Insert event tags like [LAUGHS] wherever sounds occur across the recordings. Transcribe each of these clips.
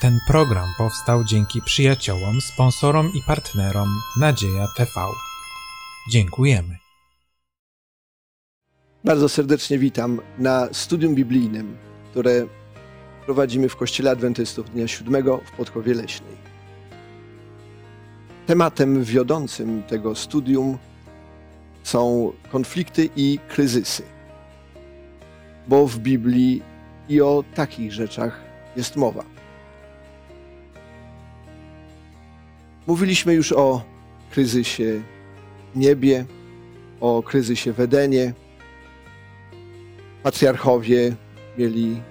Ten program powstał dzięki przyjaciołom, sponsorom i partnerom Nadzieja TV. Dziękujemy. Bardzo serdecznie witam na studium biblijnym, które prowadzimy w Kościele Adwentystów Dnia Siódmego w Podkowie Leśnej. Tematem wiodącym tego studium są konflikty i kryzysy, bo w Biblii i o takich rzeczach jest mowa. Mówiliśmy już o kryzysie w niebie, o kryzysie w Edenie. Patriarchowie mieli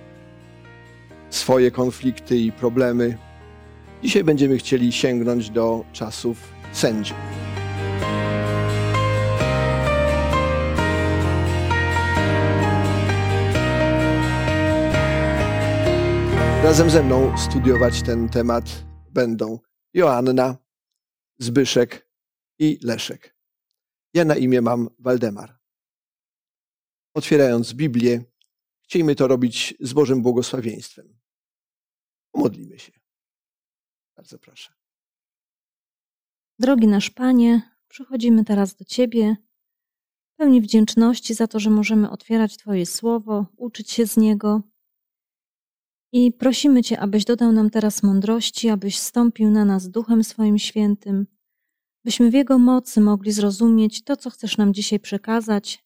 swoje konflikty i problemy. Dzisiaj będziemy chcieli sięgnąć do czasów sędziów. Razem ze mną studiować ten temat będą Joanna, Zbyszek i Leszek. Ja na imię mam Waldemar. Otwierając Biblię, chcielibyśmy to robić z Bożym błogosławieństwem. Pomodlimy się. Bardzo proszę. Drogi nasz Panie, przychodzimy teraz do Ciebie, pełni wdzięczności za to, że możemy otwierać Twoje słowo, uczyć się z niego. I prosimy Cię, abyś dodał nam teraz mądrości, abyś stąpił na nas duchem swoim świętym, byśmy w Jego mocy mogli zrozumieć to, co chcesz nam dzisiaj przekazać.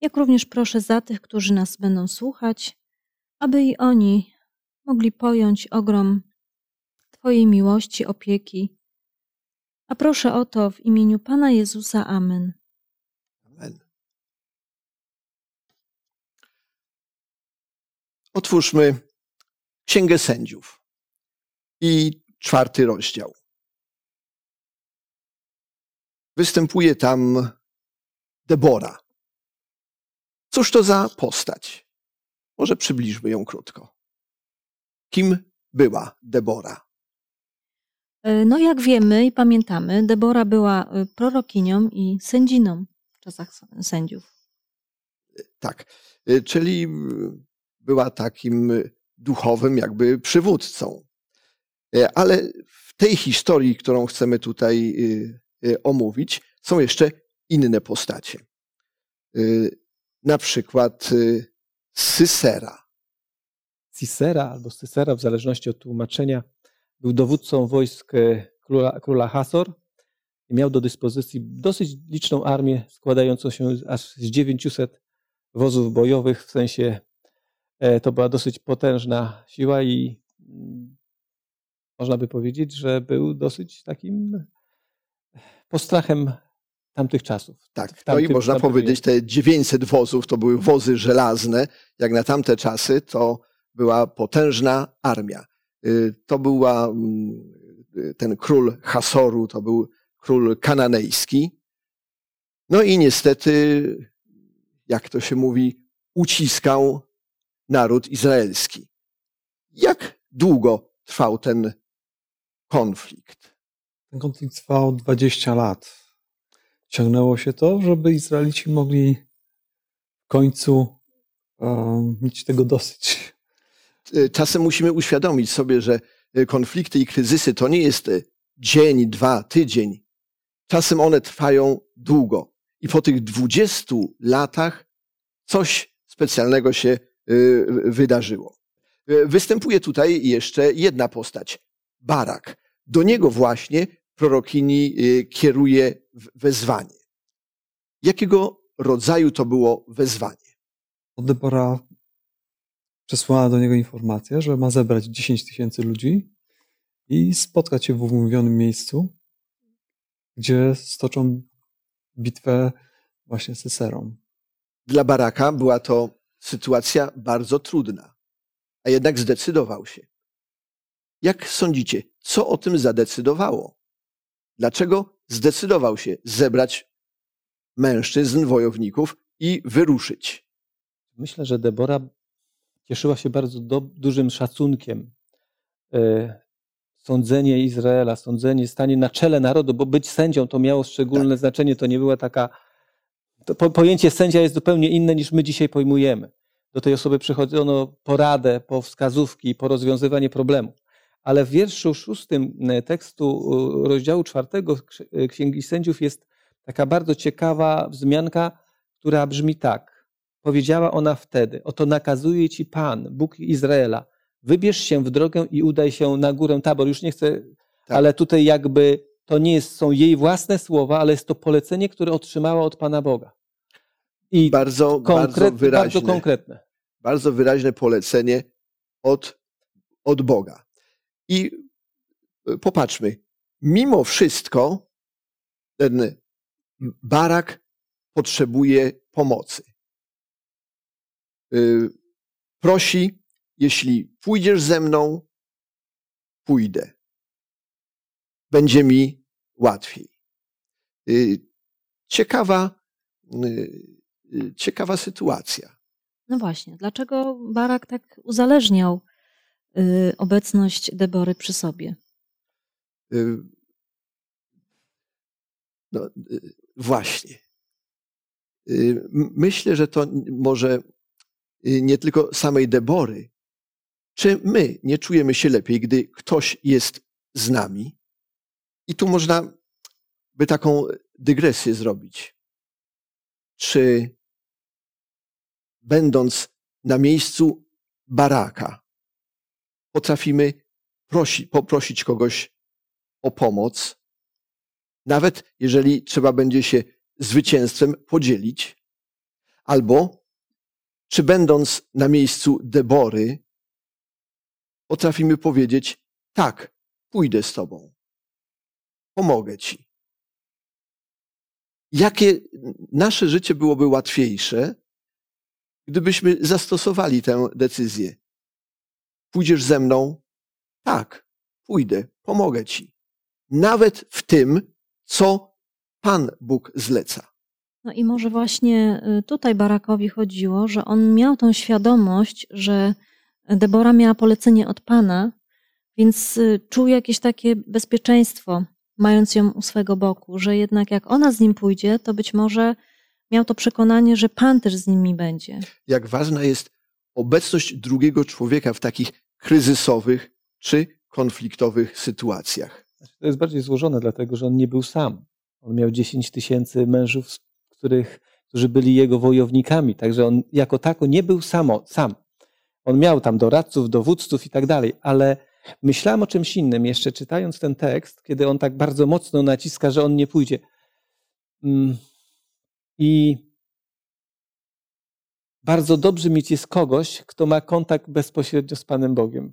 Jak również proszę za tych, którzy nas będą słuchać, aby i oni mogli pojąć ogrom Twojej miłości, opieki. A proszę o to w imieniu Pana Jezusa. Amen. Amen. Otwórzmy Księgę Sędziów i czwarty rozdział. Występuje tam Debora. Cóż to za postać? Może przybliżmy ją krótko. Kim była Debora? No, jak wiemy i pamiętamy, Debora była y, prorokinią i sędziną w czasach sędziów. Tak, y, czyli była takim duchowym, jakby przywódcą. Y, ale w tej historii, którą chcemy tutaj omówić, są jeszcze inne postacie. Na przykład Sysera. Sisera albo Sysera, w zależności od tłumaczenia, był dowódcą wojsk króla, króla Hasor i miał do dyspozycji dosyć liczną armię składającą się aż z 900 wozów bojowych, w sensie to była dosyć potężna siła i można by powiedzieć, że był dosyć takim postrachem tamtych czasów. Tak, tamtym, no i można powiedzieć, te 900 wozów to były wozy żelazne. Jak na tamte czasy, to była potężna armia. To była ten król Hasoru, to był król kananejski. No i niestety, jak to się mówi, uciskał naród izraelski. Jak długo trwał ten konflikt? Ten konflikt trwał 20 lat. Ciągnęło się to, żeby Izraelici mogli w końcu um, mieć tego dosyć. Czasem musimy uświadomić sobie, że konflikty i kryzysy to nie jest dzień, dwa, tydzień. Czasem one trwają długo. I po tych dwudziestu latach coś specjalnego się wydarzyło. Występuje tutaj jeszcze jedna postać. Barak. Do niego właśnie prorokini kieruje wezwanie. Jakiego rodzaju to było wezwanie? Debora przesłała do niego informację, że ma zebrać 10 tysięcy ludzi i spotkać się w umówionym miejscu, gdzie stoczą bitwę właśnie z Syserą. Dla Baraka była to sytuacja bardzo trudna, a jednak zdecydował się. Jak sądzicie, co o tym zadecydowało? Dlaczego zdecydował się zebrać mężczyzn, wojowników i wyruszyć? Myślę, że Debora cieszyła się bardzo do, dużym szacunkiem. E, sądzenie Izraela, sądzenie, stanie na czele narodu, bo być sędzią to miało szczególne tak. znaczenie. To nie była taka. To po, pojęcie sędzia jest zupełnie inne niż my dzisiaj pojmujemy. Do tej osoby przychodzono po radę, po wskazówki, po rozwiązywanie problemu. ale w wierszu szóstym e, tekstu e, rozdziału czwartego e, Księgi Sędziów jest taka bardzo ciekawa wzmianka, która brzmi tak. Powiedziała ona wtedy, oto nakazuje ci Pan, Bóg Izraela, wybierz się w drogę i udaj się na górę Tabor. Już nie chcę, Tak. ale tutaj jakby to nie jest, są jej własne słowa, ale jest to polecenie, które otrzymała od Pana Boga. I Bardzo, bardzo konkret, wyraźne. bardzo konkretne. bardzo wyraźne polecenie od, od Boga. I y, popatrzmy, mimo wszystko ten barak potrzebuje pomocy. Y, Prosi, jeśli pójdziesz ze mną, pójdę. Będzie mi łatwiej. Y, Ciekawa, y, y, ciekawa sytuacja. No właśnie, dlaczego Barak tak uzależniał obecność Debory przy sobie? No, właśnie. Myślę, że to może nie tylko samej Debory. Czy my nie czujemy się lepiej, gdy ktoś jest z nami? I tu można by taką dygresję zrobić. Czy będąc na miejscu baraka, potrafimy prosi, poprosić kogoś o pomoc, nawet jeżeli trzeba będzie się zwycięstwem podzielić, albo czy będąc na miejscu Debory, potrafimy powiedzieć: Tak, pójdę z Tobą, pomogę Ci. Jakie nasze życie byłoby łatwiejsze, gdybyśmy zastosowali tę decyzję? Pójdziesz ze mną? Tak, pójdę, pomogę Ci. Nawet w tym, co Pan Bóg zleca. No i może właśnie y, tutaj Barakowi chodziło, że on miał tą świadomość, że Debora miała polecenie od Pana, więc y, czuł jakieś takie bezpieczeństwo, mając ją u swego boku, że jednak jak ona z nim pójdzie, to być może miał to przekonanie, że Pan też z nimi będzie. Jak ważna jest obecność drugiego człowieka w takich kryzysowych czy konfliktowych sytuacjach. To jest bardziej złożone, dlatego że on nie był sam. On miał 10 tysięcy mężów, których, którzy byli jego wojownikami, także on jako tako nie był samo, sam. On miał tam doradców, dowódców i tak dalej, ale myślałem o czymś innym, jeszcze czytając ten tekst, kiedy on tak bardzo mocno naciska, że on nie pójdzie. Mm. I bardzo dobrze mieć jest kogoś, kto ma kontakt bezpośrednio z Panem Bogiem.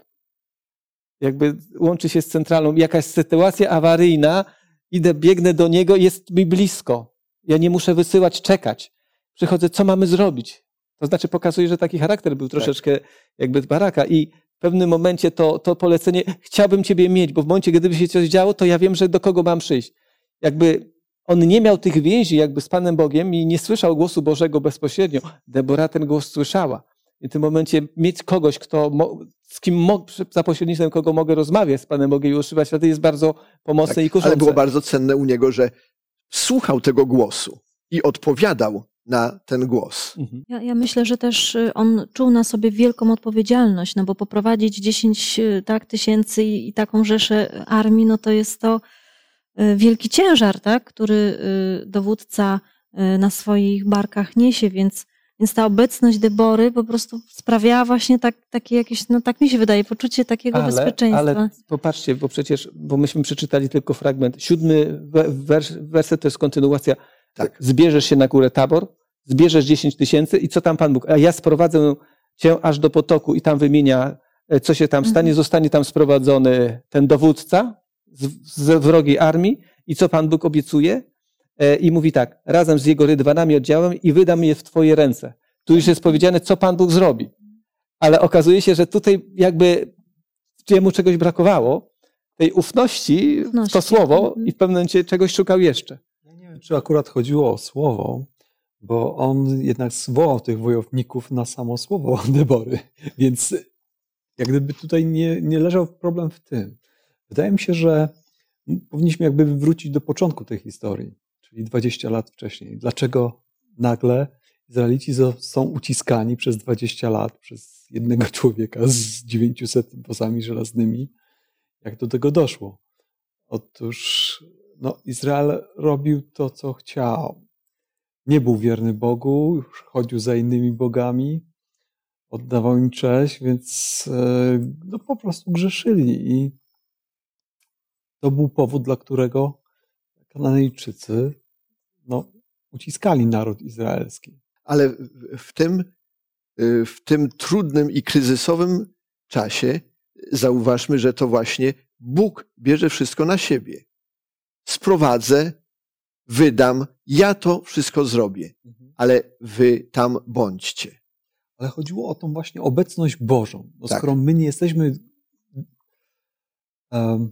Jakby łączy się z centralą. Jakaś sytuacja awaryjna, idę, biegnę do niego, jest mi blisko. Ja nie muszę wysyłać, czekać. Przychodzę, co mamy zrobić? To znaczy pokazuje, że taki charakter był troszeczkę jakby baraka i pewnym momencie to, to polecenie, chciałbym Ciebie mieć, bo w momencie, gdyby się coś działo, to ja wiem, że do kogo mam przyjść. Jakby on nie miał tych więzi jakby z Panem Bogiem i nie słyszał głosu Bożego bezpośrednio. Debora ten głos słyszała. I w tym momencie mieć kogoś, kto, z kim mo- za pośrednictwem kogo mogę rozmawiać z Panem Bogiem i używać wtedy jest bardzo pomocne i Tak, kuszące. ale było bardzo cenne u niego, że słuchał tego głosu i odpowiadał na ten głos. Mhm. Ja, ja myślę, że też y, on czuł na sobie wielką odpowiedzialność, no bo poprowadzić 10 y, tak, tysięcy i, i taką rzeszę armii, no to jest to y, wielki ciężar, tak, który dowódca na swoich barkach niesie, więc, więc ta obecność Debory po prostu sprawiała właśnie tak, takie jakieś, no tak mi się wydaje, poczucie takiego bezpieczeństwa. Ale popatrzcie, bo przecież, bo myśmy przeczytali tylko fragment. Siódmy we- wers, werset to jest kontynuacja. Tak. Zbierzesz się na górę Tabor, zbierzesz 10 tysięcy i co tam Pan Bóg? A ja sprowadzę cię aż do potoku i tam wymienia, e, co się tam stanie. Mhm. Zostanie tam sprowadzony ten dowódca z, z wrogiej armii i co Pan Bóg obiecuje? E, I mówi tak, razem z jego rydwanami oddziałem i wydam je w twoje ręce. Tu już jest powiedziane, co Pan Bóg zrobi. Ale okazuje się, że tutaj jakby jemu czegoś brakowało, tej ufności, Ufności. to słowo Mhm. i w pewnym momencie czegoś szukał jeszcze. Czy akurat chodziło o słowo, bo on jednak zwołał tych wojowników na samo słowo [LAUGHS] Debory, więc jak gdyby tutaj nie, nie leżał problem w tym. Wydaje mi się, że powinniśmy jakby wrócić do początku tej historii, czyli 20 lat wcześniej. Dlaczego nagle Izraelici są uciskani przez 20 lat przez jednego [LAUGHS] człowieka z 900 wozami żelaznymi Jak do tego doszło? Otóż no, Izrael robił to, co chciał. Nie był wierny Bogu, już chodził za innymi bogami, oddawał im cześć, więc e, no, po prostu grzeszyli. I to był powód, dla którego Kananejczycy no, uciskali naród izraelski. Ale w tym, y, w tym trudnym i kryzysowym czasie zauważmy, że to właśnie Bóg bierze wszystko na siebie. Sprowadzę, wydam, ja to wszystko zrobię, ale wy tam bądźcie. Ale chodziło o tą właśnie obecność Bożą. No, Tak. Skoro my nie jesteśmy um,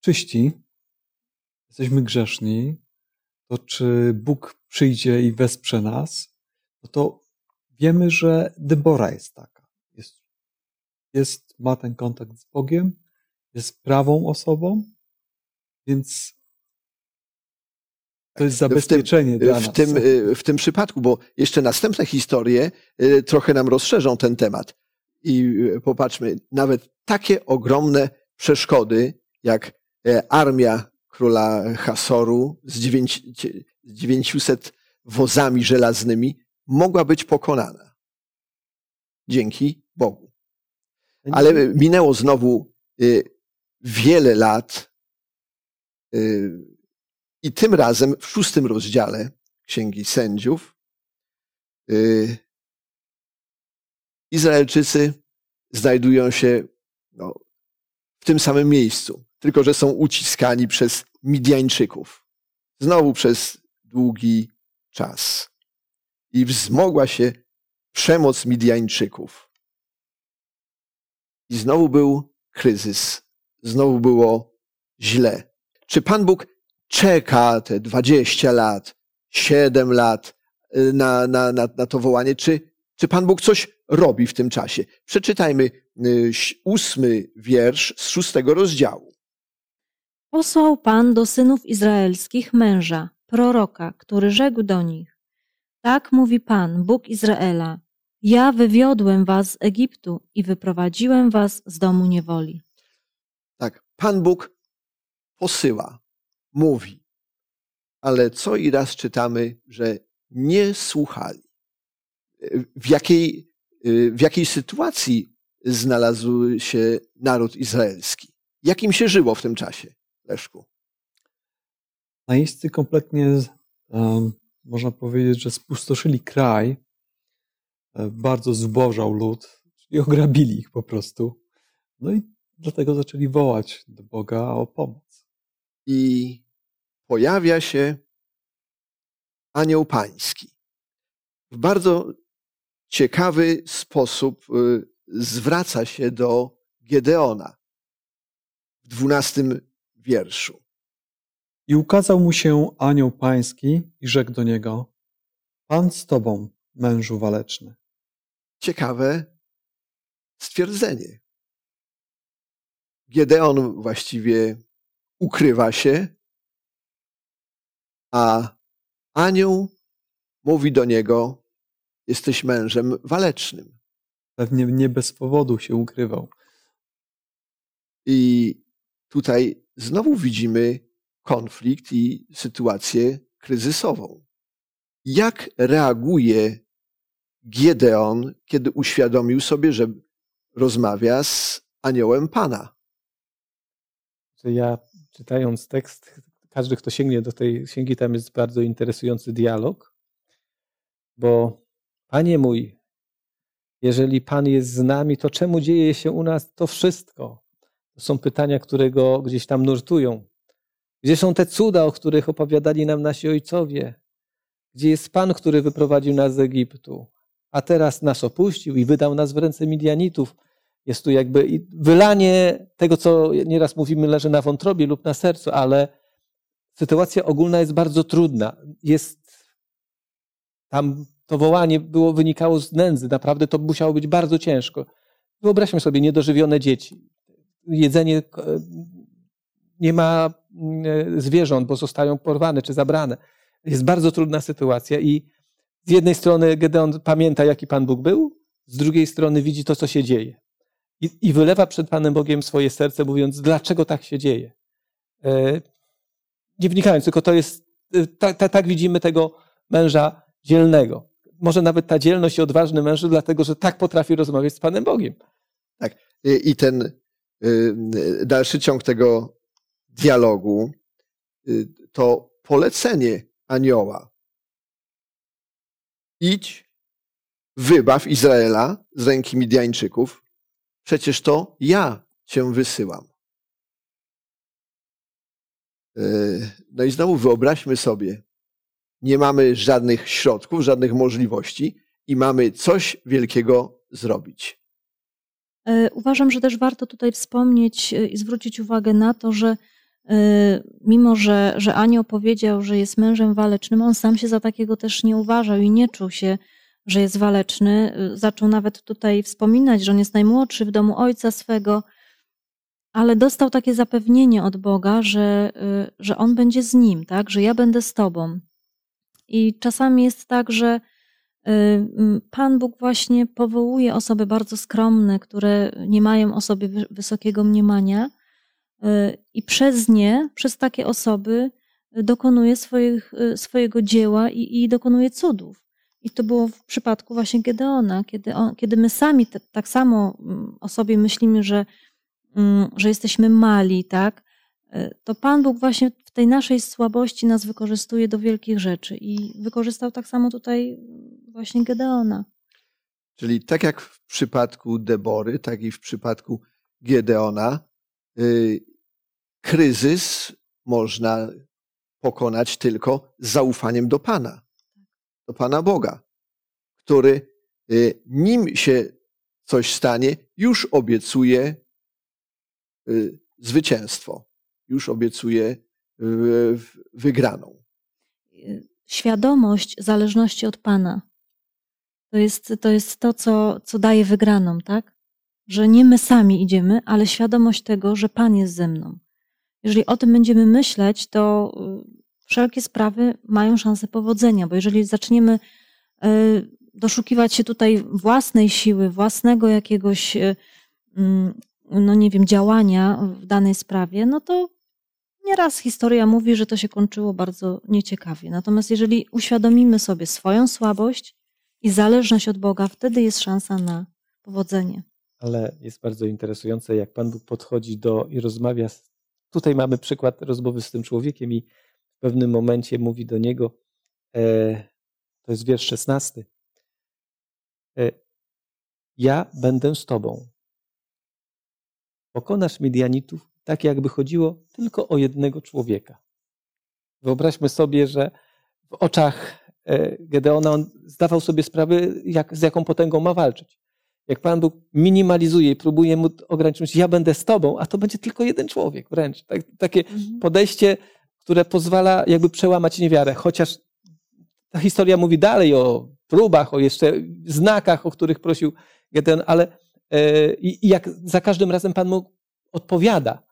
czyści, jesteśmy grzeszni, to czy Bóg przyjdzie i wesprze nas, no to wiemy, że Debora jest taka. Jest, jest, ma ten kontakt z Bogiem, jest prawą osobą, więc to jest zabezpieczenie dla nas. W tym, y, w tym przypadku, bo jeszcze następne historie y, trochę nam rozszerzą ten temat. I y, popatrzmy, nawet takie ogromne przeszkody, jak e, armia króla Hasoru z, dziewięć, z 900 wozami żelaznymi mogła być pokonana. Dzięki Bogu. Ale minęło znowu wiele lat i tym razem w szóstym rozdziale Księgi Sędziów y, Izraelczycy znajdują się no, w tym samym miejscu, tylko że są uciskani przez Midianczyków. Znowu przez długi czas. I wzmogła się przemoc Midianczyków. I znowu był kryzys. Znowu było źle. Czy Pan Bóg czeka te 20 lat, 7 lat y, na, na, na, na to wołanie? Czy, czy Pan Bóg coś robi w tym czasie? Przeczytajmy y, ósmy wiersz z szóstego rozdziału. Posłał Pan do synów izraelskich męża, proroka, który rzekł do nich: Tak mówi Pan, Bóg Izraela: Ja wywiodłem was z Egiptu i wyprowadziłem was z domu niewoli. Tak, Pan Bóg posyła, mówi, ale co i raz czytamy, że nie słuchali. W jakiej, w jakiej sytuacji znalazł się naród izraelski? Jak im się żyło w tym czasie, Leszku? Najeźdźcy kompletnie, można powiedzieć, że spustoszyli kraj, e, bardzo zubożał lud, czyli ograbili ich po prostu. No i dlatego zaczęli wołać do Boga o pomoc. I pojawia się anioł pański. W bardzo ciekawy sposób y, zwraca się do Gedeona w dwunastym wierszu. I ukazał mu się anioł pański i rzekł do niego: Pan z tobą, mężu waleczny. Ciekawe stwierdzenie. Gedeon właściwie ukrywa się, a anioł mówi do niego: Jesteś mężem walecznym. Pewnie nie bez powodu się ukrywał. I tutaj znowu widzimy konflikt i sytuację kryzysową. Jak reaguje Gedeon, kiedy uświadomił sobie, że rozmawia z aniołem Pana? Ja czytając tekst, każdy, kto sięgnie do tej księgi, tam jest bardzo interesujący dialog, bo Panie mój, jeżeli Pan jest z nami, to czemu dzieje się u nas to wszystko? To są pytania, które go gdzieś tam nurtują. Gdzie są te cuda, o których opowiadali nam nasi ojcowie? Gdzie jest Pan, który wyprowadził nas z Egiptu, a teraz nas opuścił i wydał nas w ręce Midianitów? Jest tu jakby wylanie tego, co nieraz mówimy, leży na wątrobie lub na sercu, ale sytuacja ogólna jest bardzo trudna. Jest tam to wołanie było, wynikało z nędzy. Naprawdę to musiało być bardzo ciężko. Wyobraźmy sobie niedożywione dzieci. Jedzenie nie ma zwierząt, bo zostają porwane czy zabrane. Jest bardzo trudna sytuacja i z jednej strony Gedeon pamięta, jaki Pan Bóg był, z drugiej strony widzi to, co się dzieje. I, I wylewa przed Panem Bogiem swoje serce, mówiąc, dlaczego tak się dzieje. E, nie wnikając, tylko to jest, tak, tak, tak widzimy tego męża dzielnego. Może nawet ta dzielność i odważny męż, dlatego że tak potrafi rozmawiać z Panem Bogiem. Tak. I ten dalszy ciąg tego dialogu to polecenie anioła. Idź, wybaw Izraela z ręki Midianczyków, przecież to ja cię wysyłam. E, no i znowu wyobraźmy sobie, nie mamy żadnych środków, żadnych możliwości i mamy coś wielkiego zrobić. E, uważam, że też warto tutaj wspomnieć e, i zwrócić uwagę na to, że mimo, że, że Anioł powiedział, że jest mężem walecznym, on sam się za takiego też nie uważał i nie czuł się, że jest waleczny. Zaczął nawet tutaj wspominać, że on jest najmłodszy w domu ojca swego, ale dostał takie zapewnienie od Boga, że, y, że On będzie z nim, tak? że ja będę z Tobą. I czasami jest tak, że y, Pan Bóg właśnie powołuje osoby bardzo skromne, które nie mają o sobie wysokiego mniemania, y, i przez nie, przez takie osoby, dokonuje swoich, swojego dzieła i, i dokonuje cudów. I to było w przypadku właśnie Gedeona, kiedy, on, kiedy my sami te, tak samo mm, o sobie myślimy, że Mm, że jesteśmy mali, tak? E, to Pan Bóg właśnie w tej naszej słabości nas wykorzystuje do wielkich rzeczy i wykorzystał tak samo tutaj właśnie Gedeona. Czyli tak jak w przypadku Debory, tak i w przypadku Gedeona, yy, kryzys można pokonać tylko z zaufaniem do Pana, do Pana Boga, który yy, nim się coś stanie, już obiecuje Y, zwycięstwo. Już obiecuje y, wygraną. Świadomość zależności od Pana. To jest to, jest to co, co daje wygraną, tak? Że nie my sami idziemy, ale świadomość tego, że Pan jest ze mną. Jeżeli o tym będziemy myśleć, to y, wszelkie sprawy mają szansę powodzenia, bo jeżeli zaczniemy doszukiwać się tutaj własnej siły, własnego jakiegoś mm, no nie wiem, działania w danej sprawie, no to nieraz historia mówi, że to się kończyło bardzo nieciekawie. Natomiast jeżeli uświadomimy sobie swoją słabość i zależność od Boga, wtedy jest szansa na powodzenie. Ale jest bardzo interesujące, jak Pan Bóg podchodzi do i rozmawia. Tutaj mamy przykład rozmowy z tym człowiekiem i w pewnym momencie mówi do niego, e, to jest wiersz szesnasty, e, ja będę z Tobą Pokonasz Midianitów tak, jakby chodziło tylko o jednego człowieka. Wyobraźmy sobie, że w oczach e, Gedeona on zdawał sobie sprawę, jak, z jaką potęgą ma walczyć. Jak Pan Bóg minimalizuje i próbuje mu ograniczyć, ja będę z Tobą, a to będzie tylko jeden człowiek wręcz. Tak, takie mhm. podejście, które pozwala jakby przełamać niewiarę. Chociaż ta historia mówi dalej o próbach, o jeszcze znakach, o których prosił Gedeon, ale E, I jak za każdym razem Pan Bóg odpowiada.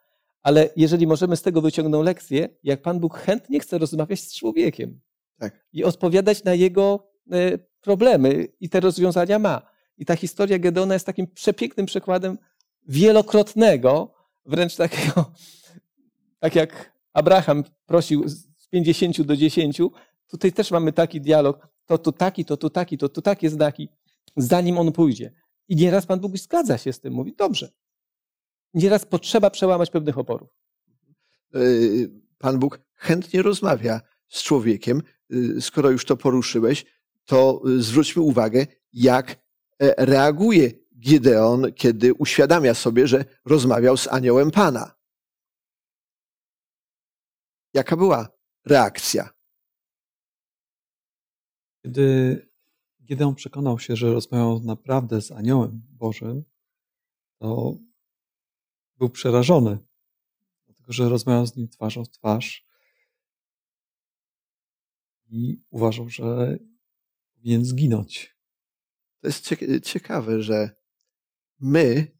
Ale jeżeli możemy z tego wyciągnąć lekcję, jak Pan Bóg chętnie chce rozmawiać z człowiekiem tak. i odpowiadać na jego e, problemy i te rozwiązania ma. I ta historia Gedona jest takim przepięknym przykładem wielokrotnego, wręcz takiego, tak jak Abraham prosił z 50 do 10, tutaj też mamy taki dialog, to tu taki, to tu taki, to tu takie znaki, zanim on pójdzie. I nieraz Pan Bóg zgadza się z tym, mówi, dobrze. Nieraz potrzeba przełamać pewnych oporów. E, Pan Bóg chętnie rozmawia z człowiekiem. E, skoro już to poruszyłeś, to e, zwróćmy uwagę, jak reaguje Gideon, kiedy uświadamia sobie, że rozmawiał z aniołem Pana. Jaka była reakcja? Kiedy kiedy on przekonał się, że rozmawiał naprawdę z aniołem Bożym, to był przerażony, dlatego że rozmawiał z nim twarzą w twarz i uważał, że powinien zginąć. To jest ciekawe, że my,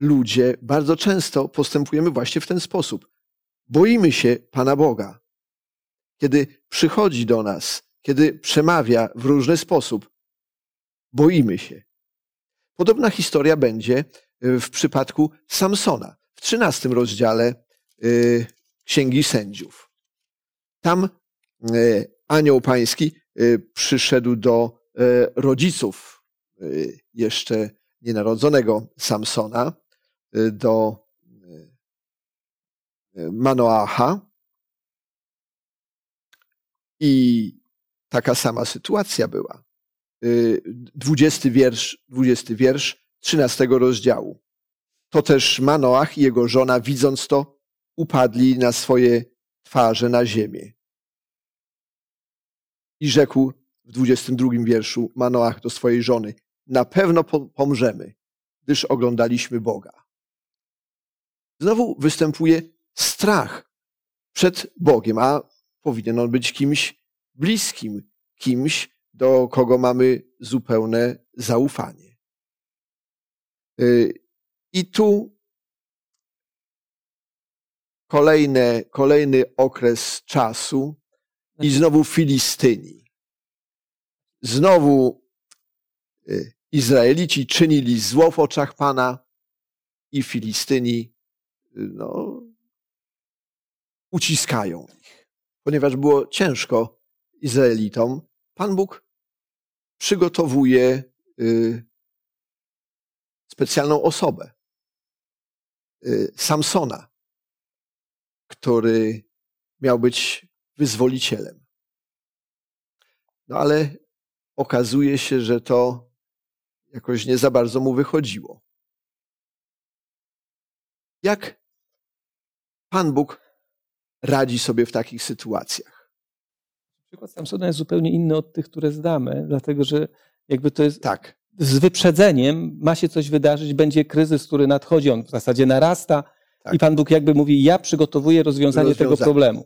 ludzie, bardzo często postępujemy właśnie w ten sposób. Boimy się Pana Boga. Kiedy przychodzi do nas kiedy przemawia w różny sposób. Boimy się. Podobna historia będzie y, w przypadku Samsona w trzynastym rozdziale y, Księgi Sędziów. Tam y, anioł pański przyszedł do rodziców jeszcze nienarodzonego Samsona, do Manoacha i taka sama sytuacja była. Dwudziesty wiersz, dwudziesty wiersz trzynastego rozdziału. To też Manoach i jego żona, widząc to, upadli na swoje twarze na ziemię. I rzekł w dwudziestym drugim wierszu Manoach do swojej żony, na pewno pomrzemy, gdyż oglądaliśmy Boga. Znowu występuje strach przed Bogiem, a powinien on być kimś bliskim, kimś, do kogo mamy zupełne zaufanie. Y, I tu kolejne, kolejny okres czasu i znowu Filistyni. Znowu y, Izraelici czynili zło w oczach Pana i Filistyni y, no, uciskają ich. Ponieważ było ciężko Izraelitom, Pan Bóg przygotowuje specjalną osobę. Y, Samsona, który miał być wyzwolicielem. No ale okazuje się, że to jakoś nie za bardzo mu wychodziło. Jak Pan Bóg radzi sobie w takich sytuacjach? Przykład Samsona jest zupełnie inny od tych, które znamy, dlatego że jakby to jest tak z wyprzedzeniem ma się coś wydarzyć, będzie kryzys, który nadchodzi, on w zasadzie narasta tak. i Pan Bóg jakby mówi, ja przygotowuję rozwiązanie, rozwiązanie. tego problemu.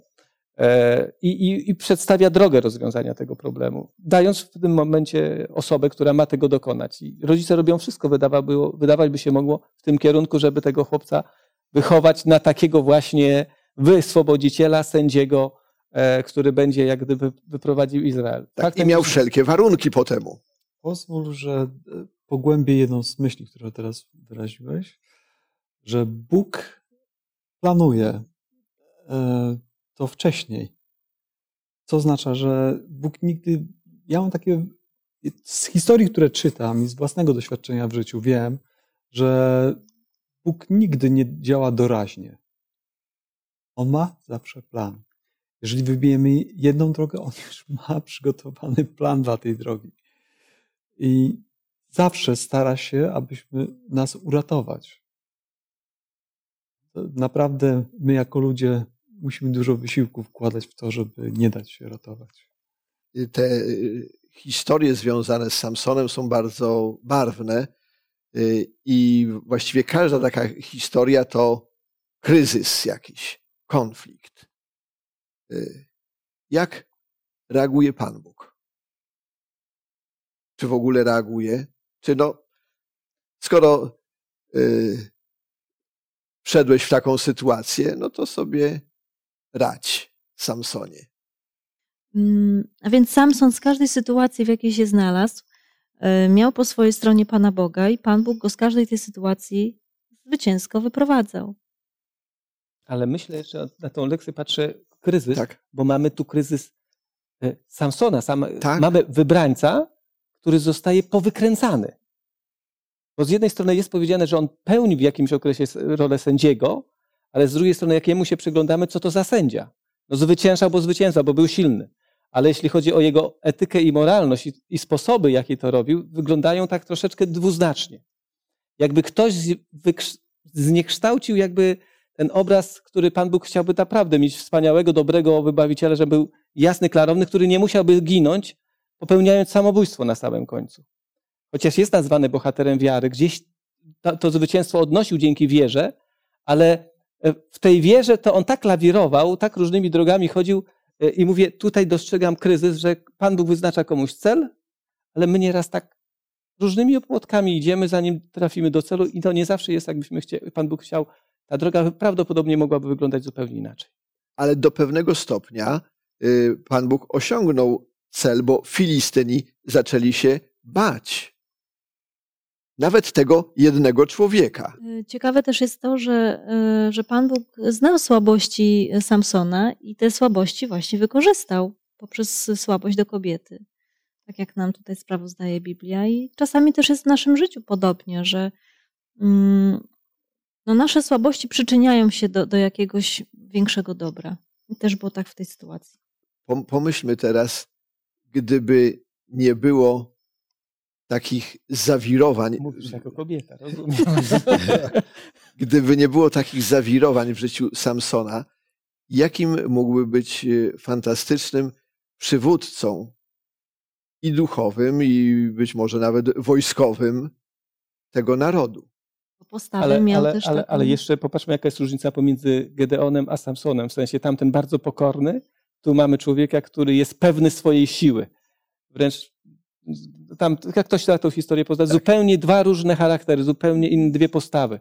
E, I, i, I, przedstawia drogę rozwiązania tego problemu, dając w tym momencie osobę, która ma tego dokonać. I rodzice robią wszystko, wydawało, wydawać by się mogło w tym kierunku, żeby tego chłopca wychować na takiego właśnie wyswobodziciela, sędziego, e, który będzie jak gdyby wyprowadził Izrael. Tak, I miał wszelkie warunki po temu. Pozwól, że e, pogłębię jedną z myśli, którą teraz wyraziłeś, że Bóg planuje e, to wcześniej. Co oznacza, że Bóg nigdy. Ja mam takie. Z historii, które czytam i z własnego doświadczenia w życiu wiem, że Bóg nigdy nie działa doraźnie. On ma zawsze plan. Jeżeli wybijemy jedną drogę, on już ma przygotowany plan dla tej drogi i zawsze stara się, abyśmy nas uratować. Naprawdę my jako ludzie musimy dużo wysiłku wkładać w to, żeby nie dać się ratować. Te y, historie związane z Samsonem są bardzo barwne y, i właściwie każda taka historia to kryzys jakiś, konflikt. Y, jak reaguje Pan Bóg? czy w ogóle reaguje, czy no, skoro yy, wszedłeś w taką sytuację, no to sobie radź, Samsonie. Mm, a więc Samson z każdej sytuacji, w jakiej się znalazł, yy, miał po swojej stronie Pana Boga i Pan Bóg go z każdej tej sytuacji zwycięsko wyprowadzał. Ale myślę jeszcze na tą lekcję patrzę kryzys, tak. bo mamy tu kryzys y, Samsona. Sam, tak. Mamy wybrańca, który zostaje powykręcany. Bo z jednej strony jest powiedziane, że on pełni w jakimś okresie rolę sędziego, ale z drugiej strony, jakiemu się przyglądamy, co to za sędzia? No zwyciężał, bo zwyciężał, bo był silny. Ale jeśli chodzi o jego etykę i moralność i, i sposoby, jakie to robił, wyglądają tak troszeczkę dwuznacznie. Jakby ktoś zniekształcił jakby ten obraz, który Pan Bóg chciałby naprawdę mieć wspaniałego, dobrego wybawiciela, żeby był jasny, klarowny, który nie musiałby ginąć, popełniając samobójstwo na samym końcu. Chociaż jest nazwany bohaterem wiary, gdzieś to, to zwycięstwo odnosił dzięki wierze, ale e, w tej wierze to on tak lawirował, tak różnymi drogami chodził e, i mówię, tutaj dostrzegam kryzys, że Pan Bóg wyznacza komuś cel, ale my nieraz tak różnymi opłotkami idziemy, zanim trafimy do celu i to nie zawsze jest, jakbyśmy chcieli, Pan Bóg chciał. Ta droga prawdopodobnie mogłaby wyglądać zupełnie inaczej. Ale do pewnego stopnia y, Pan Bóg osiągnął cel, bo Filistyni zaczęli się bać. nawet tego jednego człowieka. Y, Ciekawe też jest to, że, y, że Pan Bóg znał słabości Samsona i te słabości właśnie wykorzystał poprzez słabość do kobiety. Tak jak nam tutaj sprawozdaje Biblia. I czasami też jest w naszym życiu podobnie, że mm, no nasze słabości przyczyniają się do, do jakiegoś większego dobra. I też było tak w tej sytuacji. Pom- Pomyślmy teraz, gdyby nie było takich zawirowań, Mówisz jako kobieta, rozumiem. [LAUGHS] gdyby nie było takich zawirowań w życiu Samsona, jakim mógłby być e, fantastycznym przywódcą i duchowym, i być może nawet wojskowym tego narodu. Postawę Ale, miał ale, też ale, taką... ale jeszcze popatrzmy, jaka jest różnica pomiędzy Gedeonem a Samsonem. W sensie tamten bardzo pokorny, tu mamy człowieka, który jest pewny swojej siły. Wręcz tam, jak ktoś da tą historię pozna, zupełnie dwa różne charaktery, zupełnie inne dwie postawy.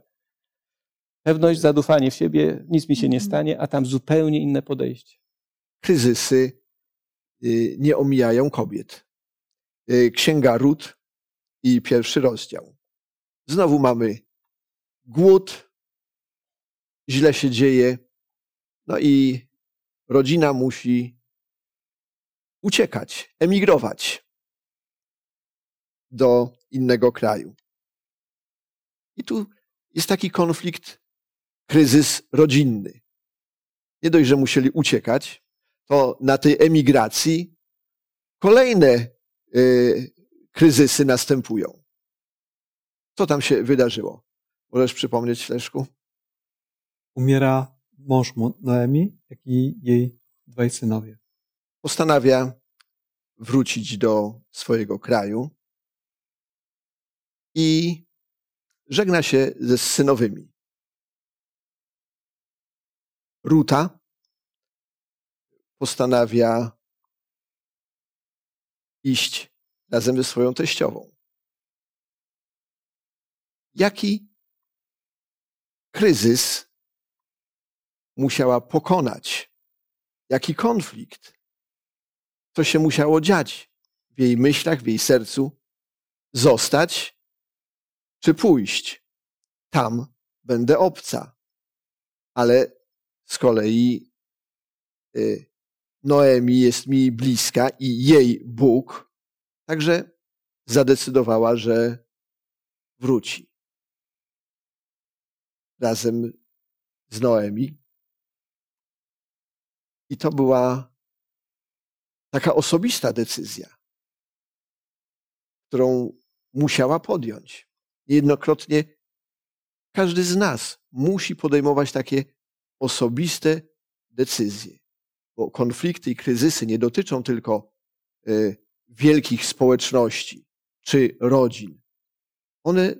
Pewność, zadufanie w siebie, nic mi się nie Mhm. stanie, a tam zupełnie inne podejście. kryzysy y, nie omijają kobiet. Y, Księga Rut i pierwszy rozdział. Znowu mamy głód, źle się dzieje, no i rodzina musi uciekać, emigrować do innego kraju. I tu jest taki konflikt, kryzys rodzinny. Nie dość, że musieli uciekać, to na tej emigracji kolejne y, kryzysy następują. Co tam się wydarzyło? Możesz przypomnieć, Leszku? Umiera mąż Noemi, jak i jej dwaj synowie. Postanawia wrócić do swojego kraju i żegna się ze synowymi. Ruta postanawia iść razem ze swoją teściową. Jaki kryzys musiała pokonać? Jaki konflikt? Co się musiało dziać w jej myślach, w jej sercu? Zostać czy pójść? Tam będę obca. Ale z kolei y, Noemi jest mi bliska i jej Bóg, także zadecydowała, że wróci. Razem z Noemi. I to była taka osobista decyzja, którą musiała podjąć. Niejednokrotnie każdy z nas musi podejmować takie osobiste decyzje bo konflikty i kryzysy nie dotyczą tylko y, wielkich społeczności czy rodzin. One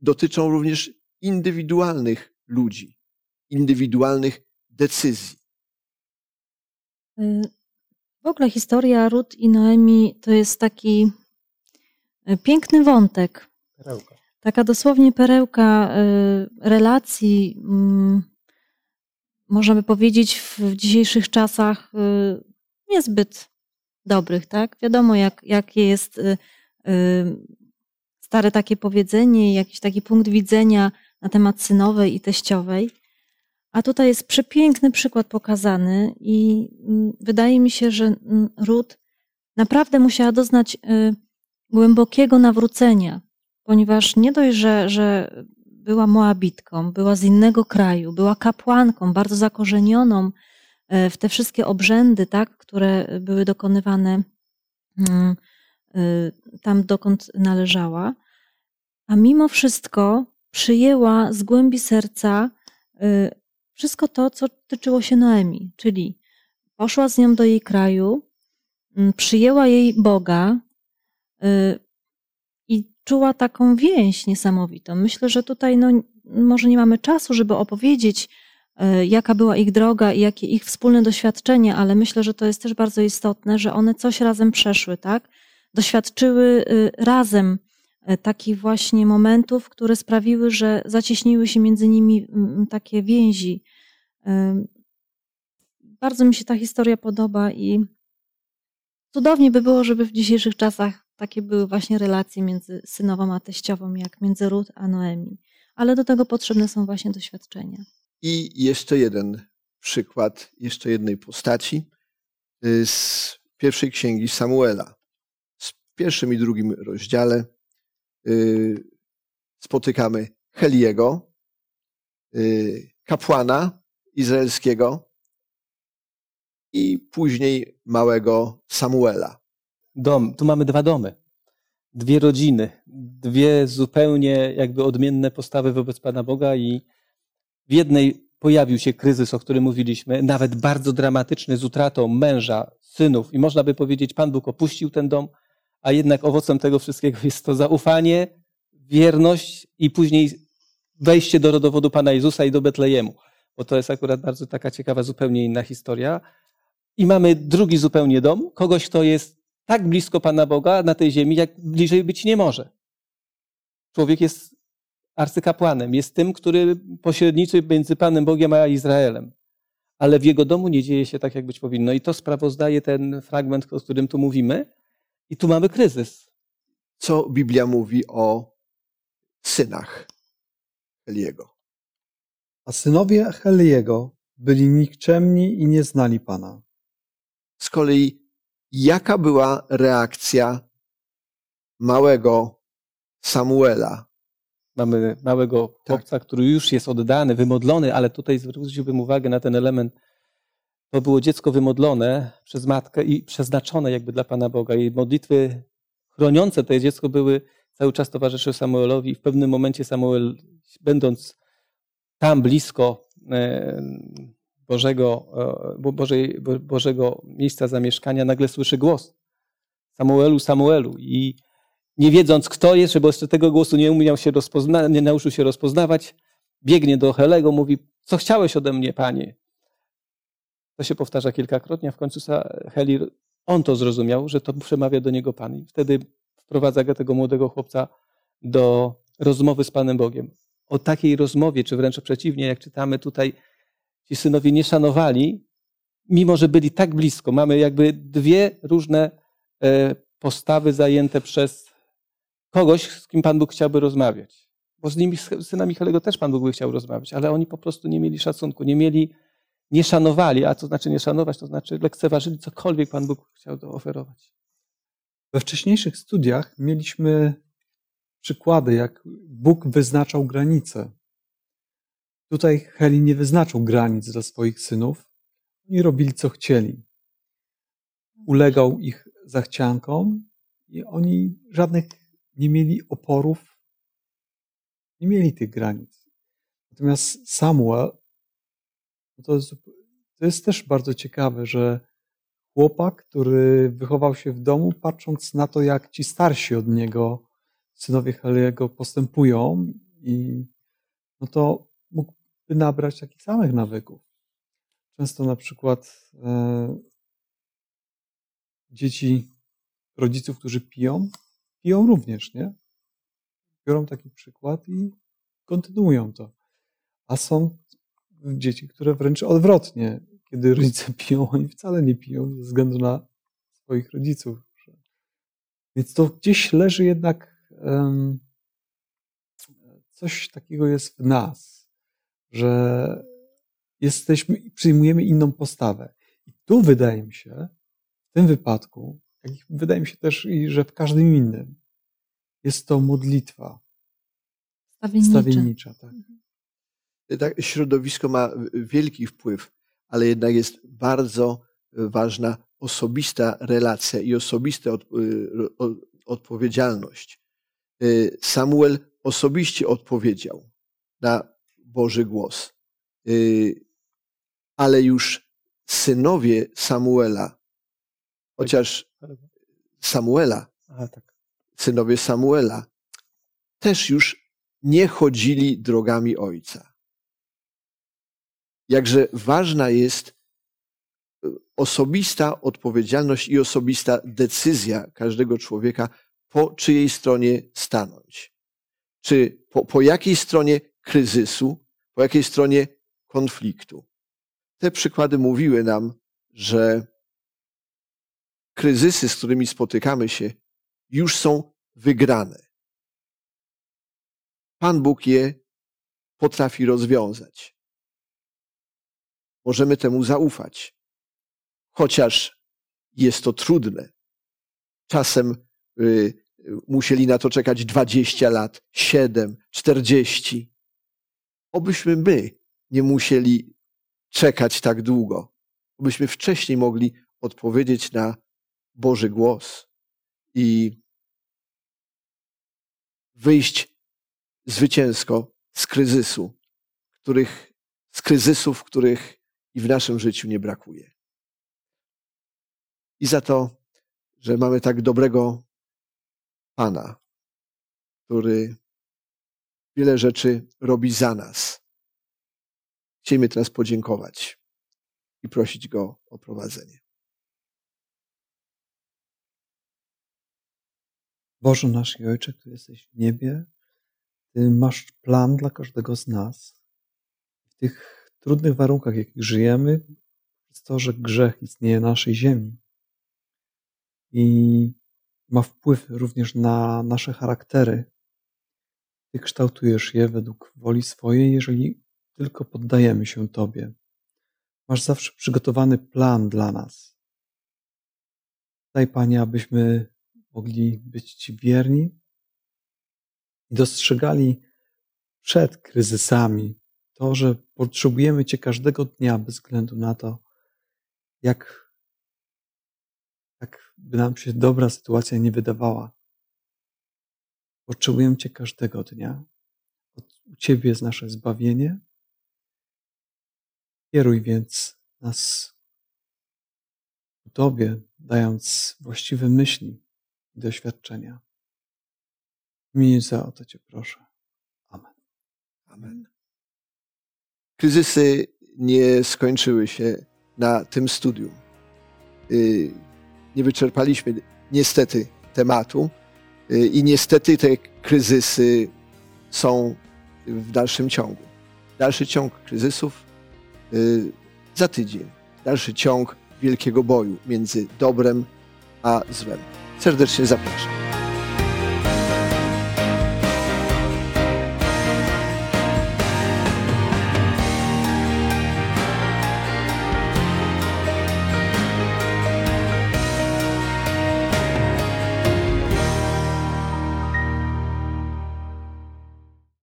dotyczą również indywidualnych ludzi, indywidualnych decyzji. W ogóle historia Rut i Noemi to jest taki y, piękny wątek. Perełka. Taka dosłownie perełka y, relacji, mm, można by powiedzieć, w dzisiejszych czasach y, niezbyt dobrych, tak? Wiadomo, jak, jakie jest stare takie powiedzenie, jakiś taki punkt widzenia na temat synowej i teściowej. A tutaj jest przepiękny przykład pokazany i mm, wydaje mi się, że mm, Rut naprawdę musiała doznać y, głębokiego nawrócenia, ponieważ nie dość, że, że była Moabitką, była z innego kraju, była kapłanką, bardzo zakorzenioną e, w te wszystkie obrzędy, tak, które były dokonywane mm, y, tam, dokąd należała, a mimo wszystko przyjęła z głębi serca y, wszystko to, co tyczyło się Noemi, czyli poszła z nią do jej kraju, mm, przyjęła jej Boga y, i czuła taką więź niesamowitą. Myślę, że tutaj no, może nie mamy czasu, żeby opowiedzieć, y, jaka była ich droga i jakie ich wspólne doświadczenie, ale myślę, że to jest też bardzo istotne, że one coś razem przeszły, tak? Doświadczyły y, razem y, takich właśnie momentów, które sprawiły, że zacieśniły się między nimi takie więzi. Y, Bardzo mi się ta historia podoba i cudownie by było, żeby w dzisiejszych czasach takie były właśnie relacje między synową a teściową, jak między Rut a Noemi. Ale do tego potrzebne są właśnie doświadczenia. I jeszcze jeden przykład, jeszcze jednej postaci y, z pierwszej księgi Samuela. W pierwszym i drugim rozdziale spotykamy Heliego, y, kapłana izraelskiego i później małego Samuela. Dom, tu mamy dwa domy, dwie rodziny, dwie zupełnie jakby odmienne postawy wobec Pana Boga i w jednej pojawił się kryzys, o którym mówiliśmy, nawet bardzo dramatyczny z utratą męża, synów. I można by powiedzieć, Pan Bóg opuścił ten dom, a jednak owocem tego wszystkiego jest to zaufanie, wierność i później wejście do rodowodu Pana Jezusa i do Betlejemu, bo to jest akurat bardzo taka ciekawa, zupełnie inna historia. I mamy drugi zupełnie dom, kogoś, kto jest tak blisko Pana Boga na tej ziemi, jak bliżej być nie może. Człowiek jest arcykapłanem, jest tym, który pośredniczy między Panem Bogiem a Izraelem. Ale w jego domu nie dzieje się tak, jak być powinno. I to sprawozdaje ten fragment, o którym tu mówimy. I tu mamy kryzys. Co Biblia mówi o synach Eliego? A synowie Heliego byli nikczemni i nie znali Pana. Z kolei, jaka była reakcja małego Samuela? Mamy małego chłopca, który już jest oddany, wymodlony, ale tutaj zwróciłbym uwagę na ten element. To było dziecko wymodlone przez matkę i przeznaczone jakby dla Pana Boga. I modlitwy chroniące to dziecko były cały czas towarzyszyły Samuelowi. I w pewnym momencie Samuel, będąc tam blisko e, Bożego, e, Bożej, Bożego miejsca zamieszkania, nagle słyszy głos. Samuelu, Samuelu. I nie wiedząc kto jest, żeby jeszcze tego głosu nie umiał się rozpoznawać, nie nauczył się rozpoznawać, biegnie do Helego, mówi, co chciałeś ode mnie, panie? To się powtarza kilkakrotnie, a w końcu Heli, on to zrozumiał, że to przemawia do niego Pan. I wtedy wprowadza tego młodego chłopca do rozmowy z Panem Bogiem. O takiej rozmowie, czy wręcz przeciwnie, jak czytamy tutaj, ci synowie nie szanowali, mimo że byli tak blisko. Mamy jakby dwie różne e, postawy zajęte przez kogoś, z kim Pan Bóg chciałby rozmawiać. Bo z nimi, z synami Helego też Pan Bóg by chciał rozmawiać, ale oni po prostu nie mieli szacunku, nie mieli, nie szanowali, a co znaczy nie szanować, to znaczy lekceważyli cokolwiek Pan Bóg chciał oferować. We wcześniejszych studiach mieliśmy przykłady, jak Bóg wyznaczał granice. Tutaj Heli nie wyznaczył granic dla swoich synów. Oni robili, co chcieli. Ulegał ich zachciankom i oni żadnych nie mieli oporów, nie mieli tych granic. Natomiast Samuel, no to jest, to jest też bardzo ciekawe, że chłopak, który wychował się w domu, patrząc na to, jak ci starsi od niego, synowie Heliego, postępują, i no to mógłby nabrać takich samych nawyków. Często na przykład e, dzieci rodziców, którzy piją, piją również, nie? Biorą taki przykład i kontynuują to. A są dzieci, które wręcz odwrotnie, kiedy rodzice [LAUGHS] piją, oni wcale nie piją ze względu na swoich rodziców. Więc to gdzieś leży jednak um, coś takiego jest w nas, że jesteśmy, przyjmujemy inną postawę. I tu wydaje mi się, w tym wypadku, jak wydaje mi się też, i że w każdym innym, jest to modlitwa. Stawiennicza. Stawiennicza tak. tak. Środowisko ma wielki wpływ, ale jednak jest bardzo ważna osobista relacja i osobista od, odpowiedzialność. Samuel osobiście odpowiedział na Boży głos, ale już synowie Samuela, chociaż Samuela, tak. synowie Samuela, też już nie chodzili drogami ojca. Jakże ważna jest e, osobista odpowiedzialność i osobista decyzja każdego człowieka, po czyjej stronie stanąć. Czy po, po jakiej stronie kryzysu, po jakiej stronie konfliktu. Te przykłady mówiły nam, że kryzysy, z którymi spotykamy się, już są wygrane. Pan Bóg je potrafi rozwiązać. Możemy temu zaufać, chociaż jest to trudne. Czasem y, musieli na to czekać 20 lat, 7, 40. Obyśmy my nie musieli czekać tak długo. Obyśmy wcześniej mogli odpowiedzieć na Boży głos i wyjść zwycięsko z kryzysu, których, z kryzysów, których i w naszym życiu nie brakuje. I za to, że mamy tak dobrego Pana, który wiele rzeczy robi za nas. Chcielibyśmy teraz podziękować i prosić Go o prowadzenie. Boże nasz i Ojcze, który jesteś w niebie, Ty masz plan dla każdego z nas. W tych trudnych warunkach, w jakich żyjemy, jest to, że grzech istnieje na naszej ziemi. I ma wpływ również na nasze charaktery. Ty kształtujesz je według woli swojej, jeżeli tylko poddajemy się Tobie. Masz zawsze przygotowany plan dla nas. Daj, Panie, abyśmy mogli być Ci wierni i dostrzegali przed kryzysami to, że potrzebujemy Cię każdego dnia bez względu na to, jak, jak by nam się dobra sytuacja nie wydawała. Potrzebujemy Cię każdego dnia. U Ciebie jest nasze zbawienie. Kieruj więc nas ku Tobie, dając właściwe myśli i doświadczenia. W imieniu za o to Cię proszę. Amen. Amen. Kryzysy nie skończyły się na tym studium. Y, nie wyczerpaliśmy niestety tematu y, i niestety te kryzysy są w dalszym ciągu. Dalszy ciąg kryzysów y, za tydzień. Dalszy ciąg wielkiego boju między dobrem a złem. Serdecznie zapraszam.